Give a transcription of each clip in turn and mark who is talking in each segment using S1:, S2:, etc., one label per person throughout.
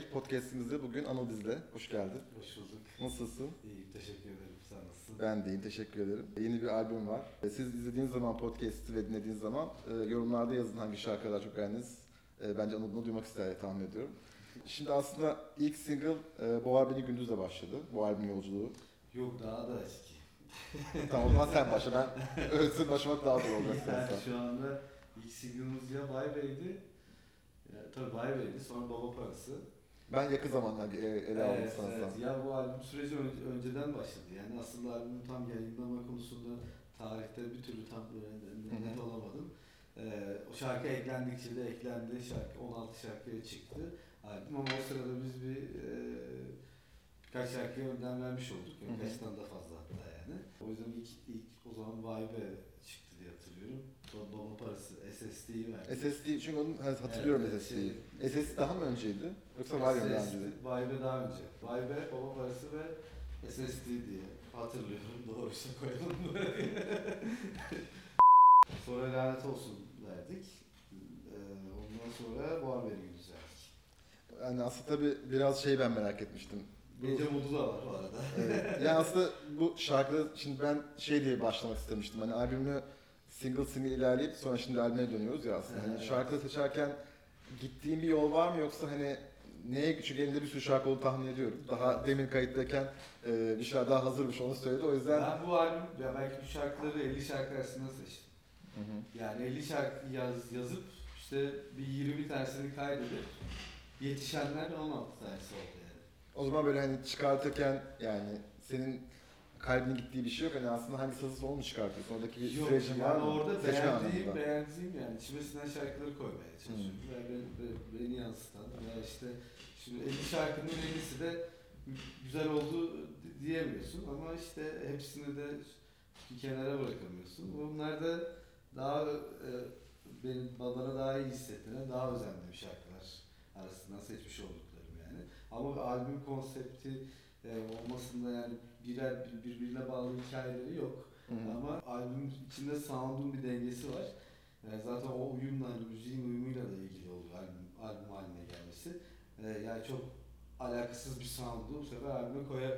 S1: Fail podcastimizde bugün Anıl bizde. Hoş geldin.
S2: Hoş bulduk.
S1: Nasılsın?
S2: İyiyim, teşekkür ederim. Sen nasılsın?
S1: Ben deyim, teşekkür ederim. Yeni bir albüm var. E, Siz izlediğiniz zaman podcast'i ve dinlediğiniz zaman e, yorumlarda yazın hangi şarkılar çok beğendiniz. E, Bence Anıl bunu duymak ister tahmin ediyorum. Şimdi aslında ilk single e, Boğar Beni Gündüz'le başladı. Bu albüm yolculuğu.
S2: Yok daha da eski.
S1: tamam o zaman sen başla. Ben ölsün başlamak daha zor olacak sen.
S2: yani şu anda ilk single'ımız ya Vay Bey'di. Ya, tabii Vay Bey'di, sonra Baba Parası.
S1: Ben yakın zamanda ele aldım
S2: evet,
S1: sanırsam.
S2: evet. Ya bu albüm süreci ön- önceden başladı. Yani aslında albümün tam yayınlama konusunda tarihte bir türlü tam net olamadım. Ee, o şarkı eklendikçe de eklendi. Şarkı 16 şarkıya çıktı. Albüm ama o sırada biz bir e, birkaç şarkıya önden vermiş olduk.
S1: Hı.
S2: Birkaçtan da fazla hatta yani. O yüzden ilk, ilk o zaman Vibe çıktı diye hatırlıyorum. Baba Baba Parası SSD'yi verdi.
S1: SSD çünkü onu evet, hatırlıyorum
S2: Evet,
S1: SSD'yi.
S2: şey-
S1: SSD daha mı önceydi? Yoksa var ya daha önceydi?
S2: Vibe daha önce. Vibe, Baba Parası ve SSD diye hatırlıyorum. Doğruysa koyalım. sonra lanet olsun verdik. Ee, ondan sonra haberi gündüz verdik.
S1: Yani aslında tabii biraz şey ben merak etmiştim.
S2: Gece modu da var bu arada.
S1: Evet. yani aslında bu şarkıda şimdi ben şey diye başlamak istemiştim. Hani albümü single single ilerleyip sonra şimdi albüme dönüyoruz ya aslında. Hani şarkıda seçerken gittiğin bir yol var mı yoksa hani neye çünkü elinde bir sürü şarkı olduğunu tahmin ediyorum. Daha demin kayıttayken e, bir şeyler daha hazırmış onu söyledi. O yüzden
S2: Ben bu albüm, ya belki bu şarkıları 50 şarkı arasında seçtim.
S1: Hı hı.
S2: Yani 50 şarkı yaz, yazıp işte bir 20 tanesini kaydedip yetişenler 16 tanesi oldu.
S1: O zaman böyle hani çıkartırken yani senin kalbinin gittiği bir şey yok. Hani aslında hangisi hazırsa onu çıkartıyorsun? Oradaki bir
S2: Yok,
S1: sürecin
S2: yani
S1: var mı?
S2: orada
S1: Seçme
S2: beğendiğim,
S1: anlamında.
S2: beğendiğim yani içime sinen şarkıları koymaya çalışıyorum.
S1: Hmm.
S2: Ve beni, beni, beni yansıtan veya işte şimdi 50 şarkının 50'si de güzel oldu di- diyemiyorsun ama işte hepsini de bir kenara bırakamıyorsun. Bunlar da daha e, benim bana daha iyi hissettiren, daha özendiğim şarkılar arasından seçmiş yani. Ama albüm konsepti e, olmasında yani birer bir- birbirine bağlı hikayeleri yok.
S1: Hı hı.
S2: Ama albümün içinde sound'un bir dengesi var. Yani zaten o uyumla, hani müziğin uyumuyla da ilgili oluyor albüm, albüm haline gelmesi. Ee, yani çok alakasız bir sound'u bu sefer albüme koya,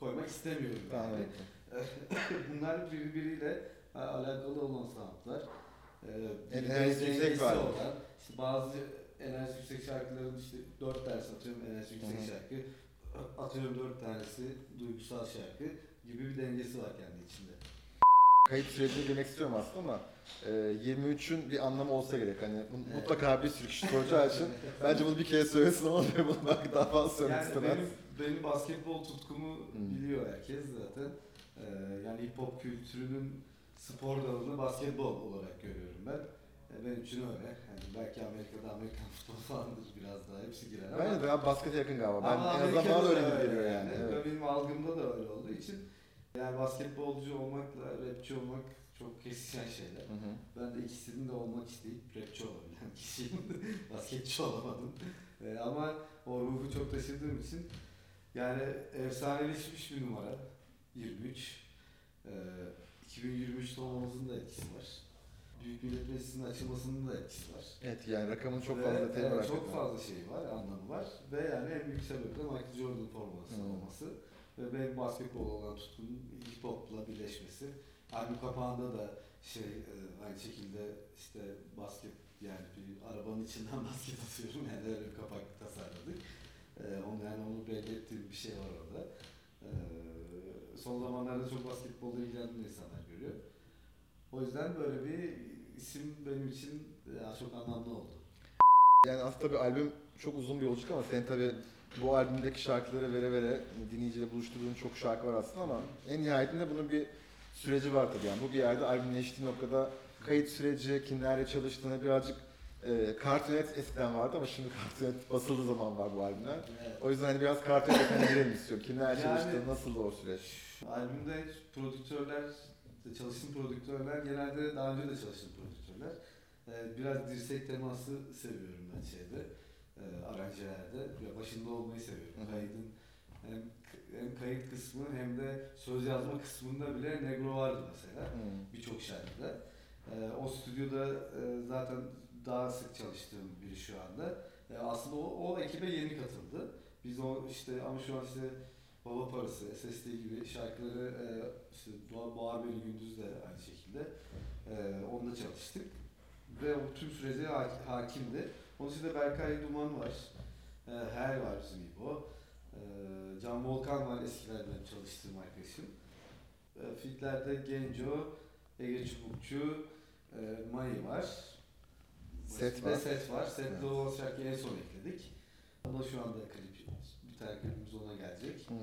S2: koymak istemiyorum. Yani.
S1: evet.
S2: Bunlar birbiriyle e, alakalı olan sound'lar. Dengesi
S1: yüksek var.
S2: olan, işte bazı enerji yüksek şarkıların işte dört tanesi atıyorum enerji yüksek
S1: Hı hı.
S2: şarkı, atıyorum dört tanesi duygusal şarkı gibi bir dengesi var kendi içinde.
S1: kayıt sürecine girmek istiyorum aslında ama e, 23'ün bir anlamı olsa gerek. Hani bu- mutlaka bir sürü kişi soracağı için bence bunu bir kere söylesin ama ben bunu belki daha fazla söylemek
S2: Yani
S1: istemez.
S2: benim, benim basketbol tutkumu
S1: Hmm.
S2: biliyor herkes zaten. Ee, yani hip hop kültürünün spor dalını basketbol olarak görüyorum ben. Ee, benim için öyle. Yani belki Amerika'da Amerikan futbolu falandır biraz daha hepsi girer ama.
S1: Bence daha baskete yakın galiba. Ben
S2: Ama
S1: en azından bana öyle gibi geliyor yani.
S2: Ve
S1: Evet.
S2: benim algımda da öyle olduğu için yani basketbolcu olmakla rapçi olmak çok kesişen şeyler.
S1: Hı hı.
S2: Ben de ikisinin de olmak isteyip rapçi olabilen kişiyim. Basketçi olamadım. Ee, ama o ruhu çok taşıdığım için yani efsaneleşmiş bir numara 23. Ee, 2023'te olmamızın da etkisi var. Büyük Millet Meclisi'nin açılmasının da etkisi var.
S1: Evet yani rakamın çok fazla detayı
S2: evet,
S1: var.
S2: Çok
S1: hakikaten.
S2: fazla şey var, anlamı var. Ve yani en büyük sebebi de Michael Jordan forması
S1: Hmm.
S2: olması. Ve benim basketbol olan tutkunun hip hopla birleşmesi. Albüm kapağında da şey e, aynı şekilde işte basket yani bir arabanın içinden basket atıyorum yani öyle bir kapak tasarladık. E, onu yani onu belli ettiğim bir şey var orada. E, son zamanlarda çok basketbolla ilgilenen insanlar görüyor. O yüzden böyle bir isim benim için daha çok anlamlı oldu.
S1: Yani aslında tabii albüm çok uzun bir yolculuk ama senin tabii bu albümdeki şarkıları vere vere dinleyiciyle buluşturduğun çok şarkı var aslında ama en nihayetinde bunun bir süreci var tabii yani. Bu bir yerde albümleştiği noktada kayıt süreci, kimlerle çalıştığını birazcık e, Cartoonet eskiden vardı ama şimdi Cartoonet basıldığı zaman var bu albümler. O yüzden hani biraz Cartoonet'e girelim istiyorum. Kimlerle
S2: Yani-
S1: çalıştı, nasıldı o süreç?
S2: Albümde prodüktörler, çalıştığım prodüktörler genelde daha önce de çalıştığım prodüktörler. Ee, Biraz dirsek teması seviyorum ben şeyde, e, aranjelerde. Ya Başında olmayı seviyorum. Kaydın hem, hem kayıt kısmı hem de söz yazma kısmında bile Negro vardı mesela
S1: Hmm.
S2: birçok şarkıda. Ee, o stüdyoda e, zaten daha sık çalıştığım biri şu anda. E, aslında o, o ekibe yeni katıldı. Biz o işte ama şu an işte Baba Parası, SSD gibi şarkıları e, işte Doğa- Boğar Beni Gündüz de aynı şekilde e, onunla çalıştık. Ve o tüm sürece ha- hakimdi. Onun dışında Berkay Duman var. E, Her var bizim İbo. E, Can Volkan var eskilerden çalıştığım arkadaşım. E, Fitlerde Genco, Ege Çubukçu, e, Mai var.
S1: Set
S2: Ve
S1: var.
S2: set var. Sette
S1: Evet.
S2: o şarkıyı en son ekledik. Ama şu anda klip, klibimiz ona gelecek.
S1: Hmm.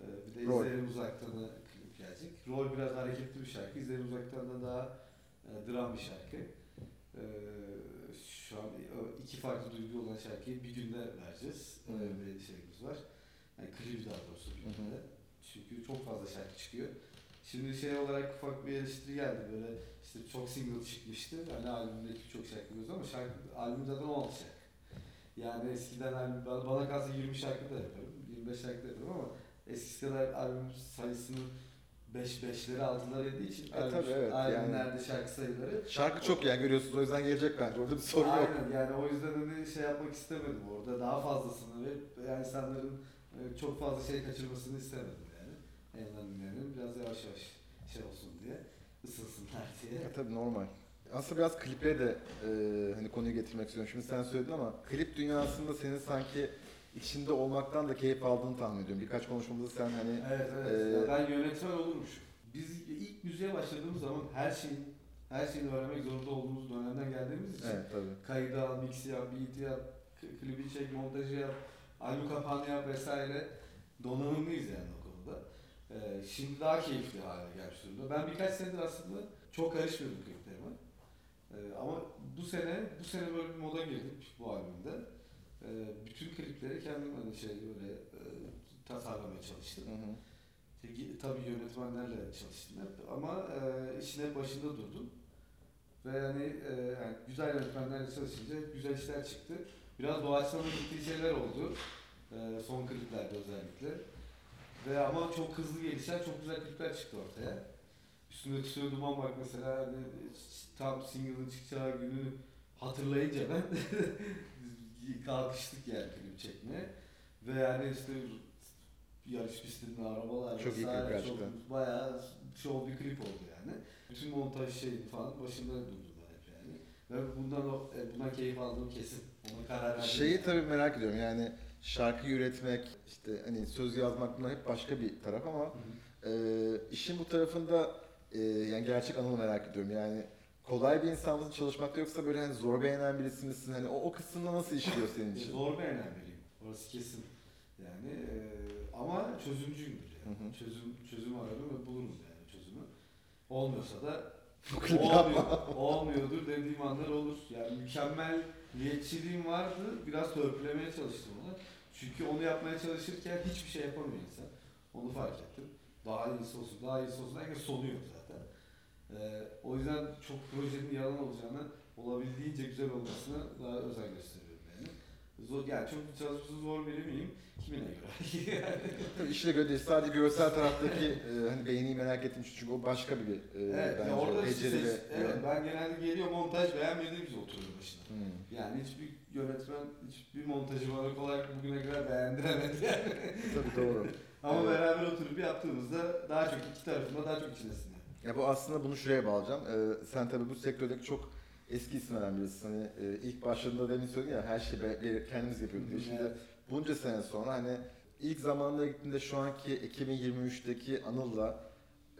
S2: Ee, bir de
S1: Rol.
S2: İzleyelim Uzaktan'a klip gelecek. Rol biraz hareketli bir şarkı. İzleyelim Uzaktan da daha e, dram bir şarkı. Ee, şu an e, iki farklı duygu olan şarkıyı bir günde vereceğiz. Öyle
S1: Hmm.
S2: bir şeyimiz var. Yani klibi daha doğrusu bir günde. Çünkü çok fazla şarkı çıkıyor. Şimdi şey olarak ufak bir eleştiri geldi böyle işte çok single çıkmıştı. Hani albümdeki birçok şarkı biliyoruz ama şarkı, albüm zaten 16 şarkı. Yani eskiden albüm, bana bana kalsa 20 şarkı da yaparım, 25 şarkı da yaparım ama eskisi kadar albüm sayısının 5 beşleri altında dediği için
S1: E,
S2: albüm,
S1: tabii, evet,
S2: albümlerde şarkı sayıları
S1: Şarkı çok yani görüyorsunuz o yüzden gelecek bence. Orada bir sorun yok.
S2: Aynen yani o yüzden hani şey yapmak istemedim orada daha fazlasını ve yani insanların e, çok fazla şey kaçırmasını istemedim yani. En azından biraz yavaş yavaş şey olsun diye ısınsınlar diye.
S1: E, tabii normal. Aslında biraz kliplere de e, hani konuyu getirmek istiyorum. Şimdi sen söyledin ama klip dünyasında senin sanki içinde olmaktan da keyif aldığını tahmin ediyorum. Birkaç konuşmamızda sen hani
S2: Evet evet. Ya ben yönetmen olurmuşum. Biz ilk müziğe başladığımız zaman her şeyin her şeyi öğrenmek zorunda olduğumuz dönemden geldiğimiz için
S1: evet tabii.
S2: kaydı al, mixi yap, beat'i yap, klibi çek, montajı yap, albüm kapağını yap vesaire donanımlıyız yani o konuda. Ee, şimdi daha keyifli hale gelmiş durumda. Ben birkaç senedir aslında çok karışmıyordum kliplerime. Ee, ama bu sene bu sene böyle bir moda girdik bu albümde. Ee, bütün klipleri kendim hani şey böyle e, tasarlamaya çalıştım.
S1: Hı hı.
S2: Tabii yönetmenlerle çalıştım hep ama e, işin hep başında durdum. Ve hani e, yani güzel yönetmenlerle çalışınca güzel işler çıktı. Biraz doğaçlama gittiği şeyler oldu. E, son kliplerde özellikle. Ve ama çok hızlı gelişen çok güzel klipler çıktı ortaya. Üstünde tüsüyor duman bak mesela hani tam single'ın çıkacağı günü hatırlayınca ben kalkıştık yani klip çekmeye. Ve yani işte yarış pistinde arabalar
S1: Çok iyi
S2: vesaire
S1: gerçekten.
S2: çok bayağı show bir klip oldu yani. Bütün montaj şeyi falan başında durdum ben hep yani. Ve bundan o, e, bundan keyif aldığım kesin. Ona karar verdim.
S1: Şeyi tabii merak ediyorum yani şarkı üretmek, işte hani söz yazmak bunlar hep başka bir taraf ama e, işin bu tarafında e, yani gerçek anını merak ediyorum yani kolay bir insan mısın çalışmakta yoksa böyle hani zor beğenen birisi misin hani o, o kısımda nasıl işliyor senin için?
S2: Zor bir önemliyim. Orası kesin. Yani e, ama çözümcüyümdür yani.
S1: Hı hı.
S2: Çözüm çözüm ararım ve bulurum yani çözümü. Olmuyorsa da olmuyor, olmuyordur dediğim anlar olur. Yani mükemmelliyetçiliğim vardı. Biraz törpülemeye çalıştım onu. Çünkü onu yapmaya çalışırken hiçbir şey yapamıyor insan. Onu fark ettim. Daha iyisi olsun, daha iyisi olsun derken sonu yok zaten. Ee, o yüzden çok projenin yalan olacağını olabildiğince güzel olmasına daha özen gösteriyorum yani. Zor, yani çok çalışması zor biri miyim? Kimine göre? yani.
S1: İşine göre değil sadece görsel taraftaki e, hani beğeniyi merak ettim çünkü o başka bir e,
S2: evet,
S1: bence
S2: orada
S1: beceri ve
S2: evet, ben genelde geliyor montaj beğenmediğim biz oturuyor başına.
S1: Hmm.
S2: Yani hiçbir yönetmen, hiçbir montajı bana kolay bugüne kadar beğendiremedi yani.
S1: Tabii doğru.
S2: Ama
S1: Evet.
S2: beraber oturup yaptığımızda daha çok iki tarafında daha çok içine siniyor.
S1: Ya bu aslında bunu şuraya bağlayacağım. Ee, sen tabii bu sektördeki çok eski isimlerden birisin. Hani e, ilk başladığında demin söyledin ya her şeyi be- be- kendimiz yapıyorduk diye. Şimdi bunca sene sonra hani ilk zamanında gittiğinde şu anki 2023'teki Anıl'la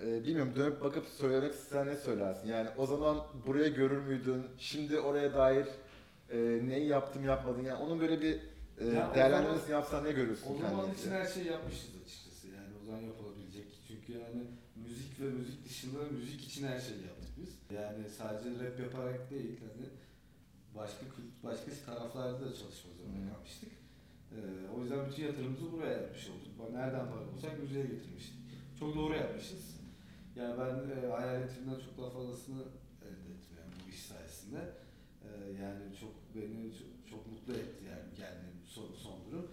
S1: e, bilmiyorum dönüp bakıp söylemek sen ne söylersin? Yani o zaman buraya görür müydün? Şimdi oraya dair e, neyi yaptım yapmadın? Yani onun böyle bir e,
S2: Ya
S1: değerlendirmesini yapsan ne görürsün
S2: O zaman için her şeyi yapmışız açıkçası yani o zaman yapılabilecek. Çünkü yani müzik ve müzik dışında müzik için her şeyi yaptık biz. Yani sadece rap yaparak değil hani başka başka taraflarda da çalışma zorunda kalmıştık. Ee, o yüzden bütün yatırımımızı buraya yapmış olduk. Nereden para bulsak müziğe getirmiştik. Çok doğru yapmışız. Yani ben e, hayal ettiğimden çok daha fazlasını elde ettim yani bu iş sayesinde. Ee, yani çok beni çok, çok mutlu etti yani geldiğim son, son durum.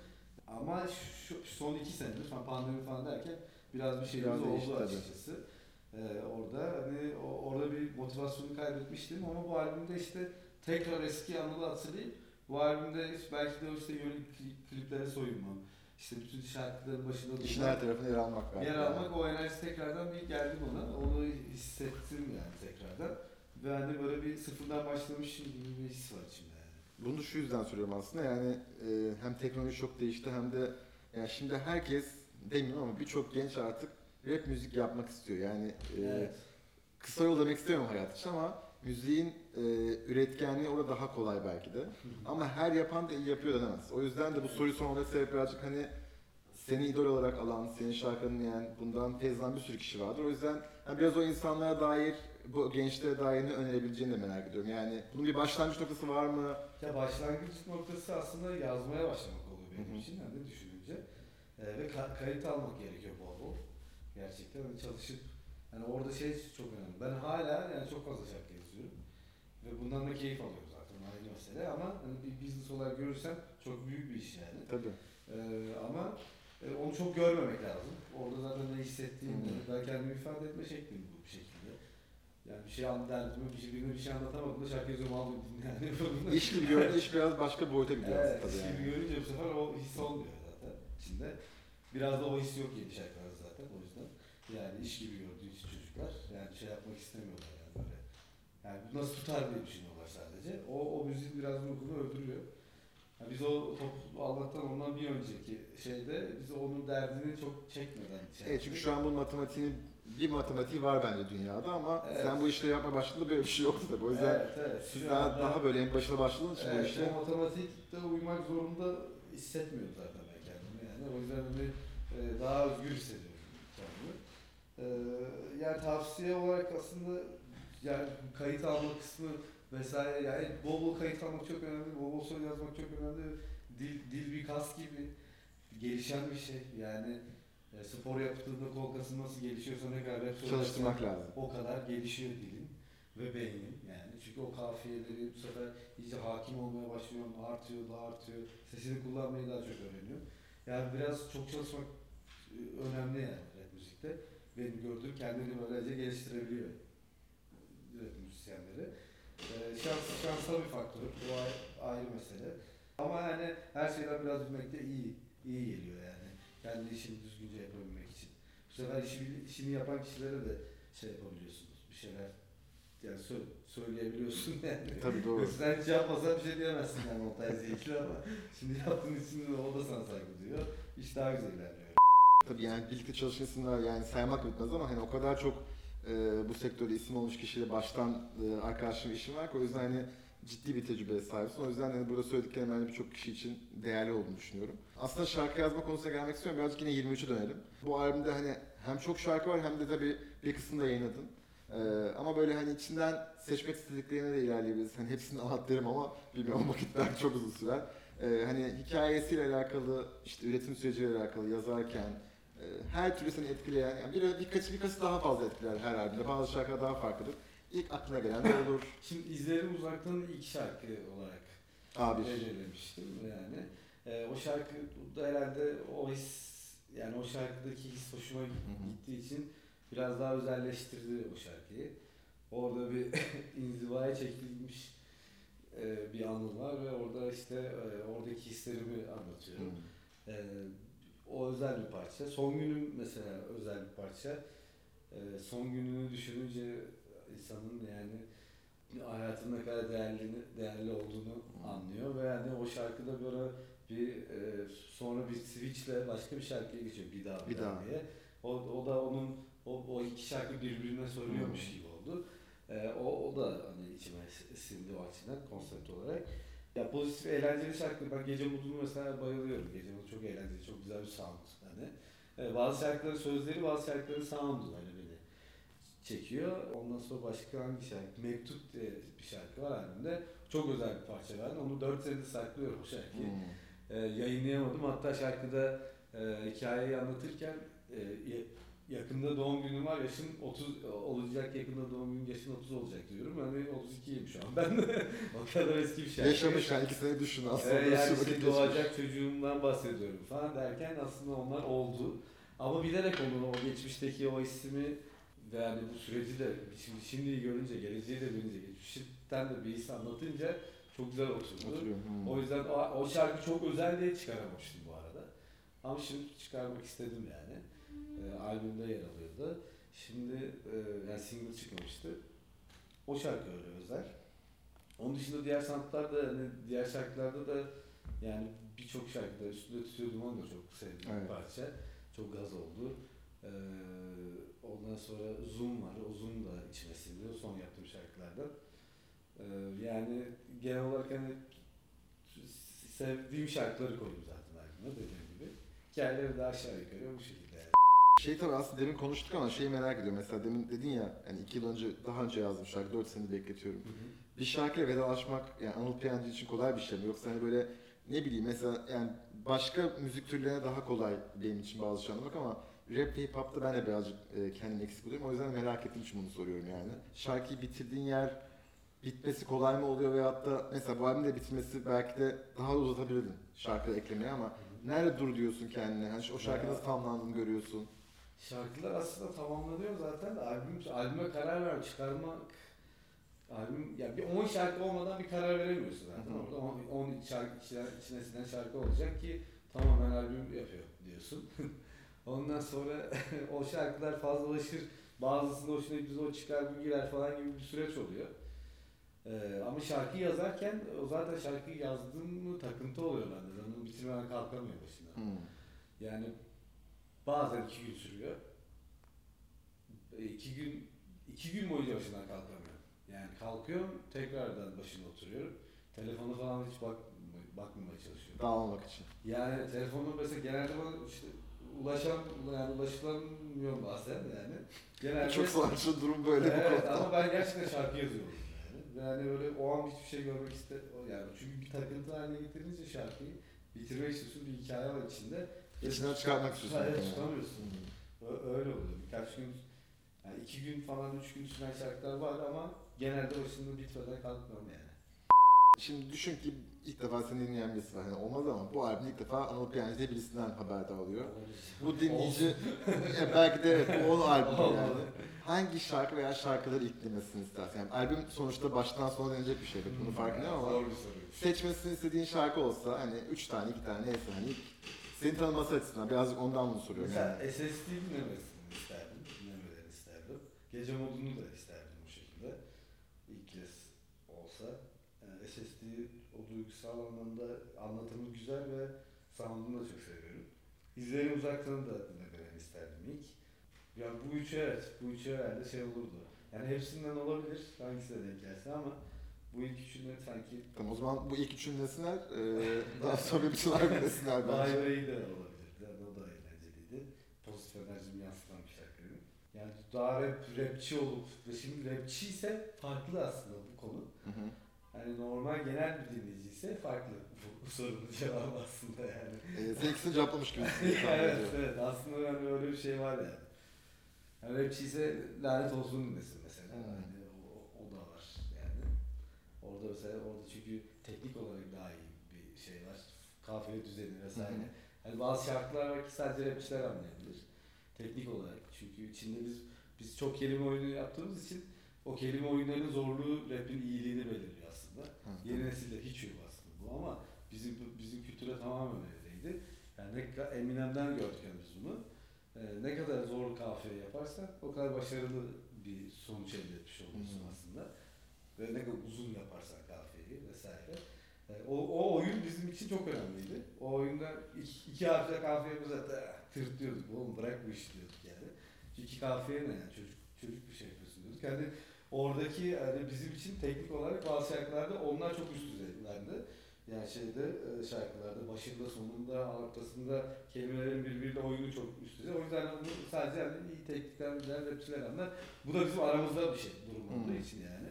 S2: Ama şu, son iki senedir falan pandemi falan derken biraz bir şeyimiz
S1: Biraz
S2: oldu açıkçası. Ee, orada hani o- orada bir motivasyonu kaybetmiştim ama bu albümde işte tekrar eski anıları hatırlayıp Bu albümde belki de işte yönelik klip- kliplere soyunmam. İşte bütün şarkıların başında
S1: İşin her tarafına yer almak var.
S2: yer almak o enerji tekrardan bir geldi bana. Onu hissettim yani tekrardan. Ve hani böyle bir sıfırdan başlamışım gibi bir his var içimde yani.
S1: Bunu şu yüzden söylüyorum aslında yani e, hem teknoloji çok değişti hem de yani şimdi herkes demiyorum ama birçok genç artık rap müzik yapmak istiyor. Yani e, kısa yol demek istemiyorum hayat için ama müziğin e, üretkenliği orada daha kolay belki de. Ama her yapan da iyi yapıyor denemez. O yüzden de bu soruyu sormamda sebep birazcık hani seni idol olarak alan, senin şarkını dinleyen, bundan feyzlenen bir sürü kişi vardır. O yüzden hani biraz o insanlara dair, bu gençlere dair ne önerebileceğini de merak ediyorum. Yani bunun bir başlangıç noktası var mı?
S2: Ya başlangıç noktası aslında yazmaya başlamak oluyor benim
S1: Hı hı.
S2: için hani düşününce. Ee, ve ka- kayıt almak gerekiyor bol bol. Gerçekten hani çalışıp hani orada şey çok önemli. Ben hala yani çok fazla şarkı yazıyorum. Ve bundan da keyif alıyorum zaten ayrı mesele ama hani bir business olarak görürsem çok büyük bir iş yani.
S1: Tabii.
S2: Ee, ama e, onu çok görmemek lazım. Orada zaten ne hissettiğimde,
S1: Hı.
S2: ben kendimi ifade etme şeklim bu bir şekilde. Yani bir şey anlatma, bir şey, birine bir şey anlatamadım da şarkı yazıyorum aldım yani.
S1: İş gibi gördüğü iş biraz başka boyuta gidiyor
S2: Evet,
S1: tabii
S2: gibi
S1: yani.
S2: görünce bu sefer o his olmuyor zaten içinde. Biraz da o his yok yeni şarkılarda zaten o yüzden. Yani iş gibi gördüğü için çocuklar yani şey yapmak istemiyorlar yani böyle. Yani bu nasıl tutar diye düşünüyorlar sadece. O, o müziğin biraz ruhunu öldürüyor. Yani biz o top Allah'tan ondan bir önceki şeyde biz onun derdini çok çekmeden şey
S1: Evet çünkü şu an bunun matematiğinin bir matematiği var bence dünyada ama
S2: Evet.
S1: sen bu işleri yapmaya başladığında böyle bir şey yoktu tabii. O yüzden
S2: evet, evet.
S1: siz daha,
S2: anda-
S1: daha böyle en başına başladığınız için bu
S2: Evet,
S1: işe
S2: o matematikte uymak zorunda hissetmiyorum zaten ben kendimi yani. O yüzden hani e, daha özgür hissediyorum. E, yani tavsiye olarak aslında yani kayıt alma kısmı vesaire yani bol bol kayıt almak çok önemli, bol bol söz yazmak çok önemli. Dil, dil bir kas gibi gelişen bir şey yani e, spor yaptığında kol kasın nasıl gelişiyorsa ne kadar söylersen
S1: çalıştırmak lazım.
S2: o kadar gelişiyor dilin ve beynin yani. Çünkü o kafiyeleri bu sefer iyice hakim olmaya başlıyor, artıyor, daha artıyor. Sesini kullanmayı daha çok öğreniyor. Yani biraz çok çalışmak e, önemli yani rap müzikte. Benim gördüğüm kendini böylece geliştirebiliyor rap müzisyenleri. Ee, şans, şansal bir faktör. Bu ay- ayrı mesele. Ama yani her şeyden biraz bilmek de iyi. iyi geliyor yani. Kendi işini düzgünce yapabilmek için. Bu sefer işi, işini yapan kişilere de şey yapabiliyorsunuz. Bir şeyler yani sö- söyleyebiliyorsun yani.
S1: Tabii doğru.
S2: Sen hiç yapmasan bir şey diyemezsin yani montaj zevkli ama şimdi yaptığın için de o da sana saygı duyuyor. İş daha güzel ilerliyor.
S1: Tabii yani birlikte çalışan isimler yani saymak bitmez ama hani o kadar çok e, bu sektörde isim olmuş kişiyle baştan e, arkadaşım işim var ki o yüzden hani ciddi bir tecrübeye sahipsin. O yüzden hani burada söylediklerim hani birçok kişi için değerli olduğunu düşünüyorum. Aslında şarkı yazma konusuna gelmek istiyorum. Birazcık yine 23'e dönelim. Bu albümde hani hem çok şarkı var hem de tabii bir kısmını da yayınladın. Ee, ama böyle hani içinden seçmek istediklerine de ilerleyebiliriz. Hani hepsini anlat derim ama bilmiyorum vakit belki çok uzun sürer. Ee, hani hikayesiyle alakalı, işte üretim süreciyle alakalı yazarken her türlü seni etkileyen, yani bir, birkaç birkaçı daha fazla etkiler her albümde. Bazı şarkılar daha farklıdır. İlk aklına gelen ne olur?
S2: Şimdi izlerim uzaktan ilk şarkı olarak
S1: Abi.
S2: belirlemiştim yani. Ee, o şarkı da herhalde o his yani o şarkıdaki his hoşuma gittiği için biraz daha özelleştirdi o şarkıyı. Orada bir inzivaya çekilmiş e, bir anım var ve orada işte e, oradaki hislerimi anlatıyorum. O özel bir parça. Son günüm mesela özel bir parça. Ee, son gününü düşününce insanın yani hayatın ne kadar değerli, değerli olduğunu anlıyor ve yani o şarkıda böyle bir e, sonra bir switchle başka bir şarkıya geçiyor bir daha
S1: Bir daha.
S2: diye. O, o da onun o, o iki şarkı birbirine söylüyormuş gibi oldu. Ee, o, o da hani içime sindi o açıdan konsept olarak. Ya pozitif, eğlenceli şarkı. Ben Gece Mutlu'nu mesela bayılıyorum. Gece Mutlu çok eğlenceli, çok güzel bir sound. Hani. Ee, bazı şarkıların sözleri, bazı şarkıların sound'u hani beni çekiyor. Ondan sonra başka hangi şarkı? Mektup diye bir şarkı var albümde. Çok özel bir parça ben. Onu 4 senedir saklıyorum o şarkıyı.
S1: Hmm.
S2: Ee, yayınlayamadım. Hatta şarkıda e, hikayeyi anlatırken e, yakında doğum günüm var. Yaşım 30 olacak. Yakında doğum günüm yaşın 30 olacak diyorum. Hani 32'yim şu an ben. o kadar eski bir şarkı.
S1: Yaşamış yani sene düşün aslında.
S2: Ee, yani işte doğacak çocuğumdan bahsediyorum falan derken aslında onlar oldu. Ama bilerek onu o geçmişteki o ismi ve yani bu süreci de şimdi şimdiyi görünce, geleceği de görünce, geçmişten de bir his anlatınca çok güzel oturdu.
S1: Oturuyorum. Hmm.
S2: O yüzden o, o şarkı çok özel diye çıkaramamıştım bu arada. Ama şimdi çıkarmak istedim yani. Ee, albümde yer alıyordu. Şimdi e, yani single çıkmamıştı. O şarkı öyle özel. Onun dışında diğer sanatlarda, hani diğer şarkılarda da yani birçok şarkıda üstünde tutuyor duman da çok sevdiğim
S1: Evet.
S2: parça. Çok gaz oldu. Ee, ondan sonra Zoom var. O Zoom da içime sindi. Son yaptığım şarkılardan. Ee, yani genel olarak hani sevdiğim şarkıları koydum zaten albüme dediğim gibi. Hikayeleri de aşağı yukarı bu şekilde.
S1: Şey tabii aslında demin konuştuk ama şeyi merak ediyorum. Mesela demin dedin ya hani iki yıl önce daha önce yazdım şarkı 4 senedir bekletiyorum. Bir şarkıyla vedalaşmak yani Anıl Piyancı için kolay bir şey mi? Yoksa hani böyle ne bileyim mesela yani başka müzik türlerine daha kolay benim için bazı şey anlamak ama rap ve hip hop'ta ben de birazcık e, kendimi eksik buluyorum. O yüzden merak ettiğim için bunu soruyorum yani. Şarkıyı bitirdiğin yer bitmesi kolay mı oluyor veyahut da mesela bu albümün de bitirmesi belki de daha da uzatabilirdin şarkı eklemeye ama nerede dur diyorsun kendine? Hani o şarkı nasıl tamamlandığını görüyorsun.
S2: Şarkılar aslında tamamlanıyor zaten de albüm, albüme karar ver, çıkarmak albüm ya bir 10 şarkı olmadan bir karar veremiyorsun zaten.
S1: Hı hı.
S2: Orada 10 şarkı içine, sinen şarkı olacak ki tamamen albüm yapıyor diyorsun. Ondan sonra o şarkılar fazlalaşır. Bazısında hoşuna gidiyor, o çıkar bu girer falan gibi bir süreç oluyor. Ee, ama şarkı yazarken o zaten şarkıyı yazdığım mı takıntı oluyor bende. Ben onu bitirmeden kalkamıyor başından.
S1: Hmm.
S2: Yani bazen iki gün sürüyor. E, İki gün, iki gün boyunca başından kalkamıyorum. Yani kalkıyorum, tekrardan başına oturuyorum. Telefona falan hiç bak, bakmamaya çalışıyorum.
S1: Dağılmamak için.
S2: Yani telefonu mesela genelde bana işte ulaşam, yani ulaşılamıyorum bazen yani. Genelde
S1: Çok sanatçı durum böyle bu
S2: evet,
S1: konuda.
S2: ama ben gerçekten şarkı yazıyorum yani. Yani öyle o an hiçbir şey görmek iste yani çünkü bir takıntı haline getirince şarkıyı bitirmek istiyorsun bir hikaye var içinde.
S1: İçinden çıkartmak istiyorsun.
S2: Evet, çıkamıyorsun.
S1: Hmm.
S2: Öyle oluyor. Birkaç gün, yani iki gün falan, üç gün süren şarkılar var ama genelde başında bitmeden kalkmıyorum yani.
S1: Şimdi düşün ki ilk defa seni dinleyen birisi var. Yani olmaz ama bu albüm ilk defa Anıl Piyancı diye birisinden haberdar oluyor. Bu dinleyici belki de evet, bu onun albümü yani. Hangi şarkı veya şarkıları ilk dinlemesini istersin? Yani albüm sonuçta baştan sona denecek bir şey. Bunu farkındayım ama seçmesini istediğin şarkı olsa hani üç tane, iki tane neyse hani seni tanıması açısından birazcık ondan bunu soruyorum yani.
S2: Mesela SSD dinlemesini isterdim, dinlemelerini isterdim. Gece modunu da isterdim bu şekilde. İlk kez olsa. Yani SSD o duygusal anlamda anlatımı güzel ve sound'unu da çok seviyorum. İzleyelim uzaktan da dinlemelerini isterdim ilk. Ya bu üçü evet, bu üçü herhalde şey olurdu. Yani hepsinden olabilir, hangisine denk gelse ama bu ilk üçünden sanki
S1: Tamam o zaman bu ilk üçünü desinler, eee daha sonra albüm desinler
S2: Vay
S1: bence.
S2: Bey de olabilirdi. Yani o da eğlenceliydi. Pozitif enerjimi yansıtan bir şarkı. Yani daha rap, rapçi olup ve şimdi rapçi ise farklı aslında bu konu.
S1: Hı hı.
S2: Yani normal genel bir dinleyici ise farklı bu, bu sorunun cevabı aslında yani.
S1: Eee sen ikisini cevaplamış gibi.
S2: evet evet aslında yani öyle bir şey var yani. yani rapçi ise lanet olsun dinlesin mesela.
S1: Hmm.
S2: Yani o, o da var yani. Orada mesela orada çünkü teknik olarak daha iyi bir şey var. Kafiye düzeni vesaire. Hani bazı şarkılar var ki sadece rapçiler anlayabilir. Teknik olarak. Çünkü içinde biz biz çok kelime oyunu yaptığımız için o kelime oyunlarının zorluğu rapin iyiliğini belirliyor aslında.
S1: Hı.
S2: Yeni nesilde hiç yok aslında bu ama bizim bizim kültüre tamamen öyleydi. Yani ne kadar Eminem'den gördük yani biz bunu. Ee, ne kadar zor kafiye yaparsan o kadar başarılı bir sonuç elde etmiş oluyorsun
S1: Hmm.
S2: aslında. Ve ne kadar uzun yaparsan kafiyeyi vesaire. O, o oyun bizim için çok önemliydi. O oyunda iki, iki harfle kafiye zaten tırtıyorduk. Oğlum bırak bu işi diyorduk yani. İki kafiye ne yani çocuk çocuk bir şey yapıyorsun diyorduk. Yani oradaki hani bizim için teknik olarak bazı şarkılarda onlar çok üst düzeylerdi. Yani şeyde e, şarkılarda başında sonunda ortasında kelimelerin birbiriyle oyunu çok üst düzey. O yüzden bu sadece yani iyi teknikten bilen rapçiler anlar. Bu da bizim aramızda bir şey durum olduğu için yani.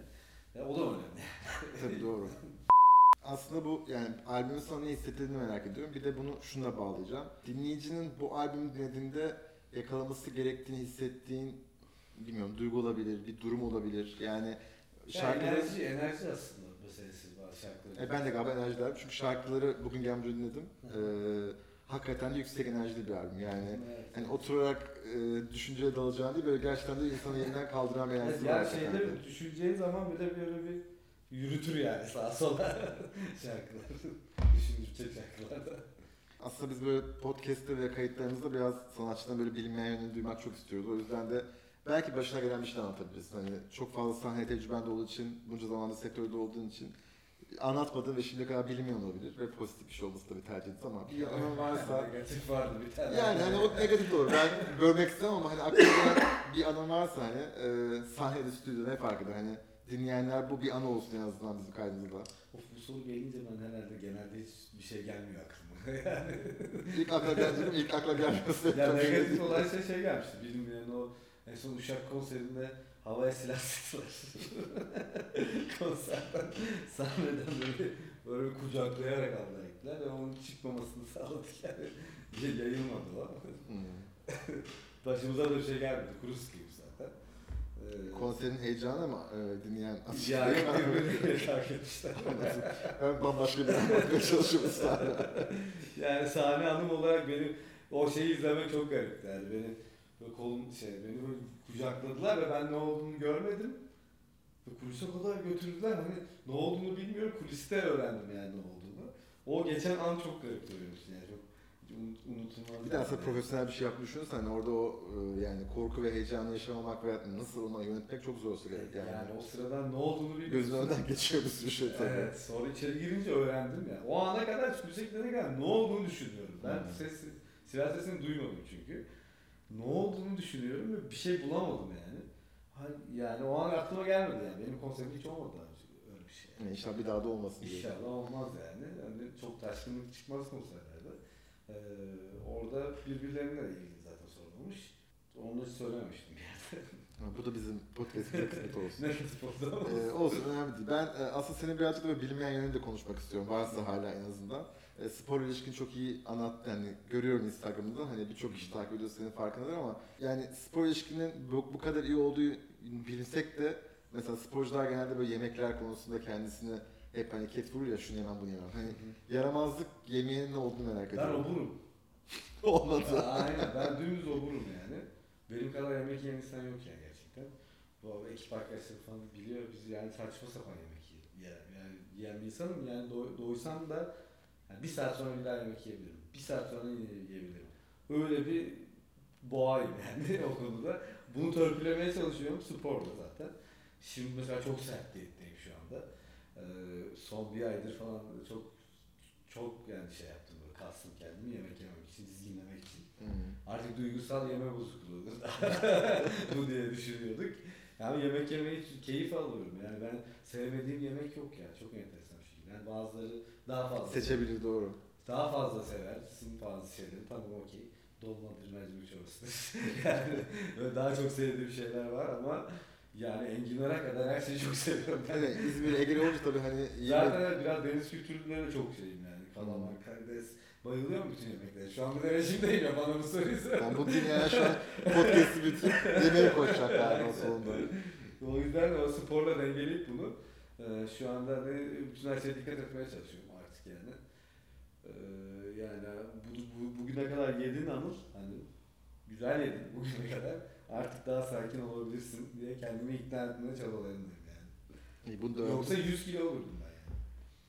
S2: Ya, o da önemli.
S1: Tabii doğru. Aslında bu yani albümün sana ne hissettirdiğini merak ediyorum. Bir de bunu şuna bağlayacağım. Dinleyicinin bu albümü dinlediğinde yakalaması gerektiğini hissettiğin bilmiyorum duygu olabilir, bir durum olabilir. Yani
S2: Yani
S1: şarkıları...
S2: enerji, enerji aslında meselesi bazı şarkıların.
S1: E, ben de galiba enerji derdim. Çünkü şarkıları bugün gelmeden dinledim. Ee, hakikaten de yüksek enerjili bir albüm. Yani
S2: Evet.
S1: hani oturarak e, düşünceye dalacağın değil böyle gerçekten de insanı yeniden kaldıran bir enerjisi var.
S2: yani
S1: hakikaten de.
S2: şeyleri düşüneceğin zaman bir de böyle bir yürütür yani sağa sola şarkılar. Düşündürecek şarkılar da.
S1: Aslında biz böyle podcast'te ve kayıtlarımızda biraz sanatçıdan böyle bilinmeyen yönünü duymak çok istiyoruz. O yüzden de belki başına gelen bir şey anlatabilirsin. Hani çok fazla sahne tecrüben de olduğu için, bunca zamanda sektörde olduğun için anlatmadığın ve şimdiye kadar bilinmeyen olabilir ve pozitif bir şey olması tabii tercih ederiz ama bir anın varsa
S2: Negatif vardı bir tane.
S1: yani hani o negatif olur. Ben bölmek istemem ama hani aklımda bir anı varsa hani e, sahnede, stüdyoda hep arkada hani dinleyenler bu bir anı olsun en azından bizim kaydımızda.
S2: Of, bu soru gelince ben herhalde genelde hiç bir şey gelmiyor aklıma. yani
S1: İlk akla geldiğim ilk akla gelmesi.
S2: ya
S1: tabii.
S2: negatif olan şey şey gelmişti. Bilinmeyen o en son Uşak konserinde havaya silah sıktılar. Konserden sahneden böyle, böyle kucaklayarak aldılar gittiler ve onun çıkmamasını sağladık yani. Ya- Yayılmadı o.
S1: Hmm.
S2: Başımıza da bir şey gelmedi. Kuru sıkıyım zaten. Ee,
S1: Konserin heyecanı ama e, dinleyen
S2: ya yok birbirine fark etmişler.
S1: Ben bambaşka bir anlatmaya çalışıyorum ısrarla.
S2: yani sahne anım olarak benim o şeyi izlemek çok garipti yani beni böyle kolum şey beni böyle kucakladılar ve ben ne olduğunu görmedim. Ve kulise kadar götürdüler hani ne olduğunu bilmiyorum kuliste öğrendim yani ne olduğunu. O geçen an çok garip için yani çok unut, unutulmaz.
S1: Bir de aslında
S2: yani.
S1: profesyonel bir şey yapmış düşünürsen hani orada o e, yani korku ve heyecanı yaşamamak ve nasıl onu yönetmek çok zor süre.
S2: yani,
S1: Yani,
S2: o sıradan ne olduğunu bilmiyorum.
S1: gözün önünden geçiyor bir şey tabii.
S2: Evet, sonra içeri girince öğrendim ya. O ana kadar müziklere kadar ne olduğunu düşünüyorum. Ben
S1: Hmm.
S2: sesi, silah sesini duymadım çünkü. Ne olduğunu düşünüyorum ve bir şey bulamadım yani. Yani o an aklıma gelmedi yani. Benim konserimde hiç olmadı daha önce öyle bir şey.
S1: Yani inşallah bir daha da olmasın diye.
S2: İnşallah olmaz yani. yani çok taşkınlık çıkmaz konserlerde. Ee, orada birbirlerine de ilgili zaten sorulmuş. Onu da söylememiştim bir yerde.
S1: Ha, Bu da bizim podcast'ın bir kısmeti olsun.
S2: ne oldu ama.
S1: Ee, olsun önemli değil. Ben e, aslında senin birazcık da böyle bilinmeyen yönünü de konuşmak istiyorum. Varsa hala en azından. E, spor ilişkin çok iyi anlat yani görüyorum Instagram'da hani birçok kişi takip ediyor senin farkındadır ama yani spor ilişkinin bu, bu kadar iyi olduğu bilinsek de mesela sporcular genelde böyle yemekler konusunda kendisini hep hani ket vurur ya şunu yemem bunu yemem. Hani yaramazlık yemeğinin ne olduğunu merak
S2: Ben
S1: ediyorum.
S2: oburum.
S1: Olmadı.
S2: Aynen ben dümdüz oburum yani. Benim kadar yemek yiyen insan yok yani gerçekten. Bu ekip arkadaşlarım falan biliyor biz yani saçma sapan yemek yiyen, yani yiyen bir insanım yani doy- doysam da yani bir saat sonra bir daha yemek yiyebilirim. Bir saat sonra yine yiyebilirim. Öyle bir boğayım yani o konuda. Bunu törpülemeye çalışıyorum sporda zaten. Şimdi mesela çok sert diyetteyim şu anda. Ee, son bir aydır falan çok çok yani şey yaptım böyle kastım kendimi yemek yememek için, dizginlemek için.
S1: Hmm.
S2: Artık duygusal yeme bozukluğu bu diye düşünüyorduk. Yani yemek yemeyi keyif alıyorum. Yani ben sevmediğim yemek yok ya. Çok enteresan. Yani bazıları daha fazla
S1: Seçebilir doğru.
S2: daha fazla sever. Sizin bazı şeyleri tamam okey. Dolmadır, mercimek çorbasıdır. yani böyle daha çok sevdiğim şeyler var ama yani enginara kadar her şeyi çok seviyorum.
S1: Hani İzmir Ege'li olunca tabii hani iyi
S2: Zaten biraz deniz kültürüne de çok şeyim yani. Kalamar,
S1: Hmm.
S2: karides. Bayılıyorum bütün yemeklere. Şu an de rejimdeyim ya bana bu soruyu sor.
S1: Ben bu dinleyen şu an podcast'i bitirip yemeğe koşacak yani o sonunda.
S2: O yüzden o sporla dengeleyip bunu e, şu anda hani bütün her şeye dikkat etmeye çalışıyorum artık yani. E, yani bu, bu, bugüne kadar yedin Anıl hani güzel yedin bugüne kadar artık daha sakin olabilirsin diye kendimi ikna etmeye çabalarındayım yani.
S1: İyi, bunu da
S2: Yoksa 100 kilo olurdum ben yani.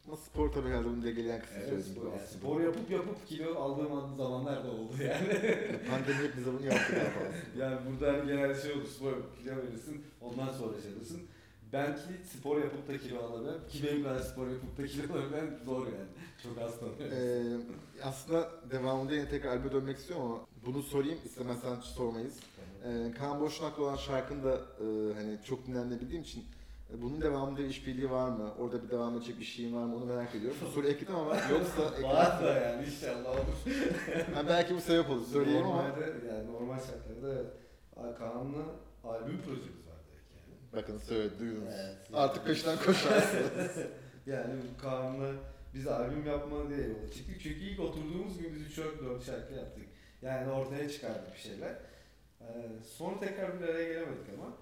S1: Ama spor tabii herhalde bunu degeleyen kısmı
S2: Evet,
S1: söyledim.
S2: spor, yani spor yapıp yapıp kilo aldığım zamanlar da oldu yani.
S1: Pandemi hep bize bunu yaptı fazla.
S2: Yani burada hani genelde şey olur, spor yapıp kilo verirsin, ondan sonra alırsın. Belki spor yapıp da kilo alabilen, ki benim kadar spor yapıp da kilo alabilen zor yani. Çok az tanıyorum.
S1: Ee, aslında devamında yine tekrar albüme dönmek istiyorum ama bunu sorayım istemezsen sormayız. Ee, Kaan Boşnak'la olan şarkını da e, hani çok dinlendiğini bildiğim için e, bunun devamında işbirliği var mı? Orada bir devam edecek bir şeyin var mı? Onu merak ediyorum. Bu soruyu ekledim ama yoksa ekledim.
S2: da yani inşallah olur.
S1: Ha, belki bu sebep olur. Söyleyeyim ama.
S2: Normalde yani normal şartlarda. Kaan'la albüm yani.
S1: Bakın söyle duydunuz.
S2: Evet.
S1: Artık peşinden koşarsınız.
S2: Yani Kaan'la biz albüm yapma diye yola çıktık. Çünkü ilk oturduğumuz gün biz 3 4 şarkı yaptık. Yani ortaya çıkardık bir şeyler. Ee, sonra tekrar bir araya gelemedik ama.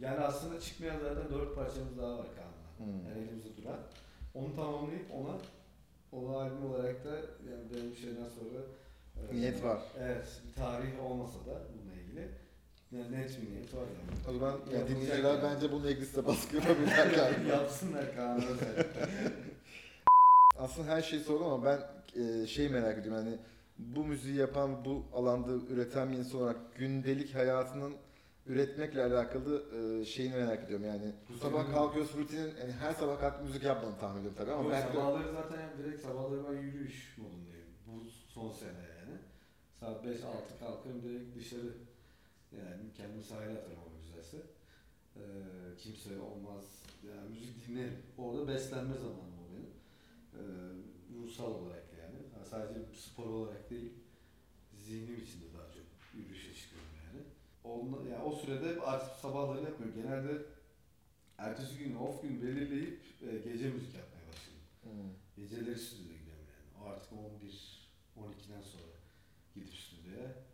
S2: Yani aslında çıkmayan zaten 4 parçamız daha var Kaan'la.
S1: Hmm.
S2: Yani elimizde duran. Onu tamamlayıp ona onu albüm olarak da yani benim şeyden sonra e,
S1: Niyet var.
S2: Evet, bir tarih olmasa da bununla ilgili Yani net bir niyet var yani.
S1: O zaman yani dinleyiciler
S2: yani.
S1: bence bunun egliste baskı yapabilirler galiba.
S2: Yapsınlar Kaan Özel.
S1: Aslında her şeyi sordum ama ben e, şey merak ediyorum yani bu müziği yapan, bu alanda üreten bir insan olarak gündelik hayatının üretmekle alakalı e, şeyini merak ediyorum yani. Bu sabah kalkıyorsun rutinin yani her sabah kalkıp müzik yapmadığını tahmin ediyorum tabii ama
S2: Yok,
S1: de-
S2: sabahları zaten yani direkt sabahları ben yürüyüş modundayım. Bu son sene yani. Saat 5-6 kalkarım direkt dışarı. Yani kendimi sahile atarım ama güzelse. Ee, kimse olmaz. Yani müzik dinlerim. Orada beslenme zamanım o benim. Ee, ruhsal olarak yani. Ha, sadece spor olarak değil. Zihnim için de daha çok yürüyüşe çıkıyorum yani. Onunla, yani o sürede artık sabahları yapmıyorum. Genelde ertesi gün off gün belirleyip e, gece müzik yapmaya başladım.
S1: Hmm.
S2: Geceleri stüdyoya gidiyorum yani. O artık 11 12'den sonra gidip stüdyoya.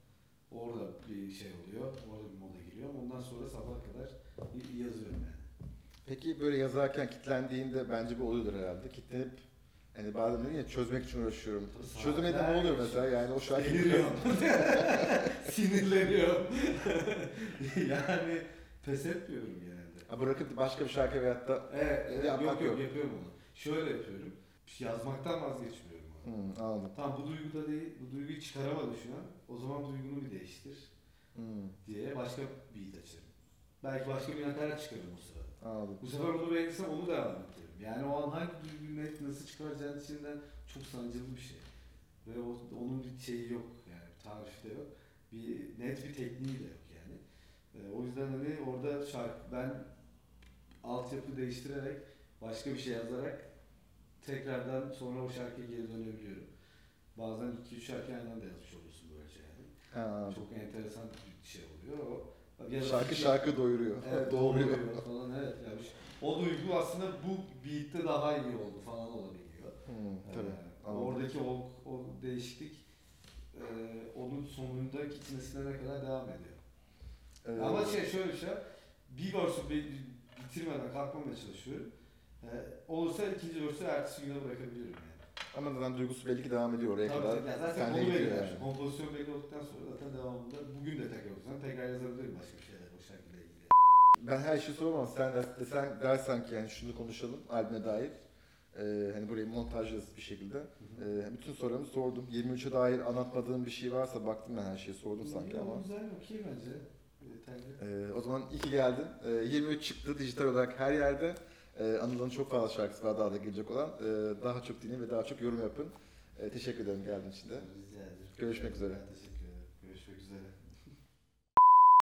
S2: Orada bir şey oluyor. Orada bir moda giriyorum. Ondan sonra sabaha kadar yazıyorum yani.
S1: Peki böyle yazarken kitlendiğinde bence bu oluyordur herhalde. Kitlenip hani bazen dedin ya çözmek için uğraşıyorum. Çözemediğinde ne oluyor mesela yani o şarkı
S2: Deliriyorum. Sinirleniyorum. yani pes etmiyorum genelde.
S1: Ha, bırakıp başka bir şarkı veyahut da
S2: Evet, evet
S1: Yapmak
S2: yok yok
S1: yok.
S2: yapıyorum onu. Şöyle yapıyorum. Yazmaktan vazgeçmiyorum.
S1: Hmm, anladım.
S2: Tamam bu duyguda değil, bu duyguyu çıkaramadı şu an. O zaman duygunu bir değiştir
S1: Hmm,
S2: diye başka bir beat açarım. Belki başka bir nakarat çıkarırım o sırada.
S1: anladım.
S2: Bu sefer onu beğenirsem onu devam ettiririm. Yani o an hangi duyguyu net nasıl çıkaracağın içinden çok sancılı bir şey. Ve o, onun bir şeyi yok yani tarifi de yok. Bir net bir tekniği de yok yani. Ee, o yüzden hani orada şarkı ben altyapı değiştirerek başka bir şey yazarak tekrardan sonra o şarkıya geri dönebiliyorum. Bazen 2-3 şarkı aynı anda yazmış oluyorsun böylece yani.
S1: Ha.
S2: Çok enteresan bir şey oluyor. O, ya
S1: Şarkı
S2: fikir-
S1: şarkı doyuruyor.
S2: Evet,
S1: doğruyor
S2: falan evet. Yani o duygu aslında bu beat'te daha iyi oldu falan olabiliyor.
S1: Hmm, tabii.
S2: Ee,
S1: anladım.
S2: oradaki o, o değişiklik e, onun sonunda gitmesine kadar devam ediyor.
S1: Ee,
S2: Ama şey şöyle bir şey, bir verse'ü bi- bitirmeden kalkmamaya çalışıyorum. Ee, olursa ikinci verse'ü ertesi güne bırakabiliyorum yani.
S1: ama zaten duygusu belli ki devam ediyor oraya
S2: Tabii,
S1: kadar.
S2: tabii. Zaten onu belirler.
S1: yani.
S2: Kompozisyon belli olduktan sonra zaten devamında bugün de tekrar olsam tekrar yazabilirim başka bir şeyler o şarkıyla ilgili.
S1: Ben her şeyi soramam. Sen, de, sen dersen ki yani şunu konuşalım albüme dair. Ee, hani burayı montajlarız bir şekilde. Ee, bütün sorularımı sordum. 23'e dair anlatmadığım bir şey varsa baktım ben her şeyi sordum sanki ama.
S2: Güzel okey bence.
S1: Ee, o zaman iyi ki geldin. Ee, 23 çıktı dijital olarak her yerde. Ee, Anıl'ın çok fazla şarkısı var daha da gelecek olan. Ee, daha çok dinleyin ve daha çok yorum yapın. Ee, teşekkür ederim geldiğin için de.
S2: Rica ederim.
S1: Görüşmek üzere.